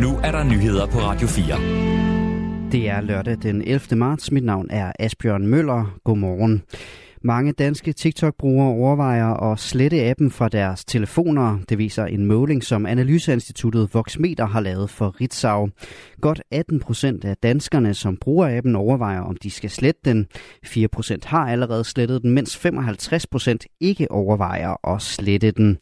Nu er der nyheder på Radio 4. Det er lørdag den 11. marts. Mit navn er Asbjørn Møller. Godmorgen. Mange danske TikTok-brugere overvejer at slette appen fra deres telefoner. Det viser en måling, som Analyseinstituttet Voxmeter har lavet for Ritzau. Godt 18 procent af danskerne, som bruger appen, overvejer, om de skal slette den. 4 procent har allerede slettet den, mens 55 procent ikke overvejer at slette den.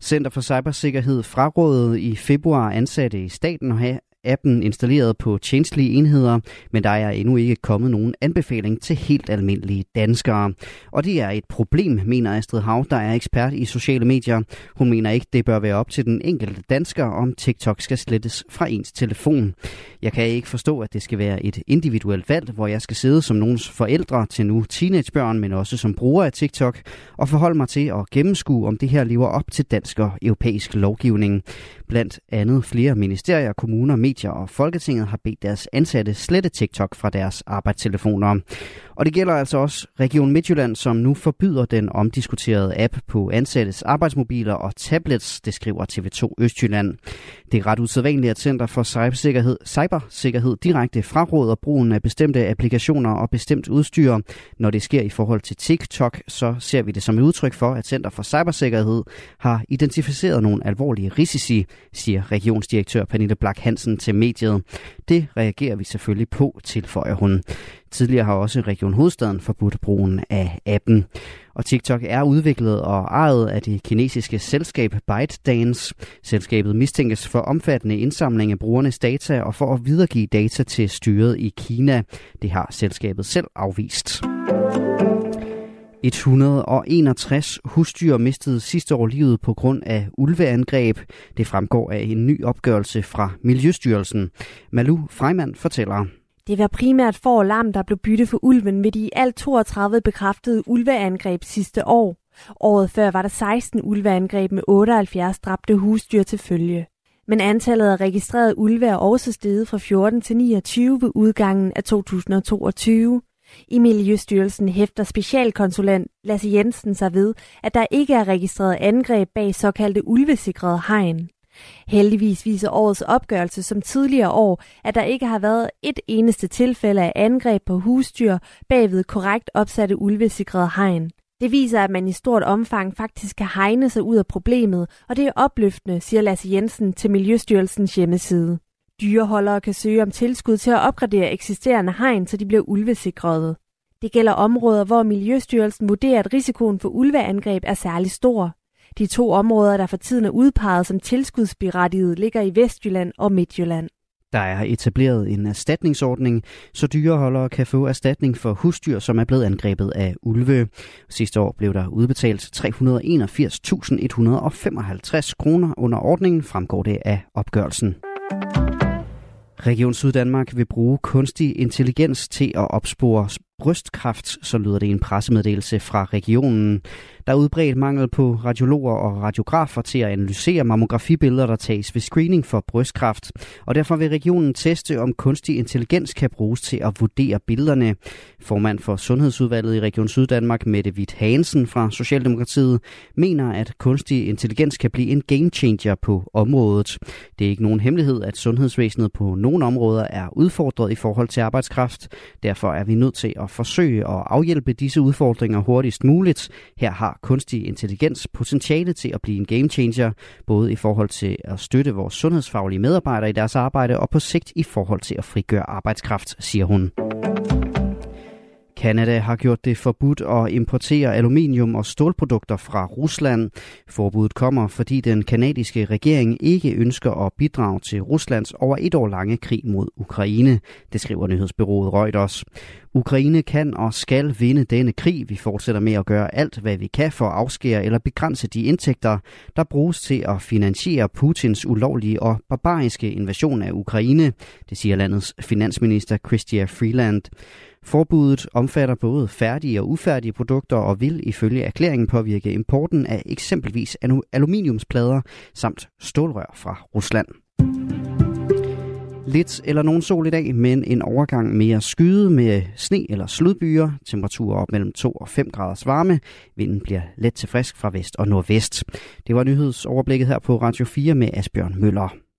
Center for Cybersikkerhed frarådede i februar ansatte i staten at have appen installeret på tjenestlige enheder, men der er endnu ikke kommet nogen anbefaling til helt almindelige danskere. Og det er et problem, mener Astrid Hav, der er ekspert i sociale medier. Hun mener ikke, det bør være op til den enkelte dansker, om TikTok skal slettes fra ens telefon. Jeg kan ikke forstå, at det skal være et individuelt valg, hvor jeg skal sidde som nogens forældre til nu teenagebørn, men også som bruger af TikTok, og forholde mig til at gennemskue, om det her lever op til dansk og europæisk lovgivning. Blandt andet flere ministerier, kommuner, medier og Folketinget har bedt deres ansatte slette TikTok fra deres arbejdstelefoner. Og det gælder altså også Region Midtjylland, som nu forbyder den omdiskuterede app på ansattes arbejdsmobiler og tablets, det skriver TV2 Østjylland. Det er ret usædvanligt, at Center for Cybersikkerhed, Cybersikkerhed direkte fraråder brugen af bestemte applikationer og bestemt udstyr. Når det sker i forhold til TikTok, så ser vi det som et udtryk for, at Center for Cybersikkerhed har identificeret nogle alvorlige risici, siger regionsdirektør Pernille Blak Hansen til mediet. Det reagerer vi selvfølgelig på, tilføjer hun. Tidligere har også Region Hovedstaden forbudt brugen af appen. Og TikTok er udviklet og ejet af det kinesiske selskab ByteDance. Selskabet mistænkes for omfattende indsamling af brugernes data og for at videregive data til styret i Kina. Det har selskabet selv afvist. 161 husdyr mistede sidste år livet på grund af ulveangreb. Det fremgår af en ny opgørelse fra Miljøstyrelsen. Malu Freimand fortæller. Det var primært for og lam, der blev bytte for ulven ved de i alt 32 bekræftede ulveangreb sidste år. Året før var der 16 ulveangreb med 78 dræbte husdyr til følge. Men antallet af registrerede ulve er også steget fra 14 til 29 ved udgangen af 2022. I Miljøstyrelsen hæfter specialkonsulent Lasse Jensen sig ved, at der ikke er registreret angreb bag såkaldte ulvesikrede hegn. Heldigvis viser årets opgørelse som tidligere år, at der ikke har været et eneste tilfælde af angreb på husdyr bagved korrekt opsatte ulvesikrede hegn. Det viser, at man i stort omfang faktisk kan hegne sig ud af problemet, og det er opløftende, siger Lasse Jensen til Miljøstyrelsens hjemmeside. Dyreholdere kan søge om tilskud til at opgradere eksisterende hegn, så de bliver ulvesikrede. Det gælder områder, hvor Miljøstyrelsen vurderer, at risikoen for ulveangreb er særlig stor. De to områder, der for tiden er udpeget som tilskudsberettiget, ligger i Vestjylland og Midtjylland. Der er etableret en erstatningsordning, så dyreholdere kan få erstatning for husdyr, som er blevet angrebet af ulve. Sidste år blev der udbetalt 381.155 kroner under ordningen, fremgår det af opgørelsen. Region Syddanmark vil bruge kunstig intelligens til at opspore brystkræft, så lyder det i en pressemeddelelse fra regionen. Der er udbredt mangel på radiologer og radiografer til at analysere mammografibilleder, der tages ved screening for brystkræft. Og derfor vil regionen teste, om kunstig intelligens kan bruges til at vurdere billederne. Formand for Sundhedsudvalget i Region Syddanmark, Mette Witt Hansen fra Socialdemokratiet, mener, at kunstig intelligens kan blive en game changer på området. Det er ikke nogen hemmelighed, at sundhedsvæsenet på nogle områder er udfordret i forhold til arbejdskraft. Derfor er vi nødt til at forsøge at afhjælpe disse udfordringer hurtigst muligt. Her har kunstig intelligens potentiale til at blive en game changer, både i forhold til at støtte vores sundhedsfaglige medarbejdere i deres arbejde og på sigt i forhold til at frigøre arbejdskraft, siger hun. Kanada har gjort det forbudt at importere aluminium og stålprodukter fra Rusland. Forbuddet kommer, fordi den kanadiske regering ikke ønsker at bidrage til Ruslands over et år lange krig mod Ukraine, det skriver nyhedsbyrået Reuters. Ukraine kan og skal vinde denne krig. Vi fortsætter med at gøre alt, hvad vi kan for at afskære eller begrænse de indtægter, der bruges til at finansiere Putins ulovlige og barbariske invasion af Ukraine, det siger landets finansminister Chrystia Freeland. Forbuddet omfatter både færdige og ufærdige produkter og vil ifølge erklæringen påvirke importen af eksempelvis aluminiumsplader samt stålrør fra Rusland. Lidt eller nogen sol i dag, men en overgang mere skyde med sne eller sludbyer. Temperaturer op mellem 2 og 5 graders varme. Vinden bliver let til frisk fra vest og nordvest. Det var nyhedsoverblikket her på Radio 4 med Asbjørn Møller.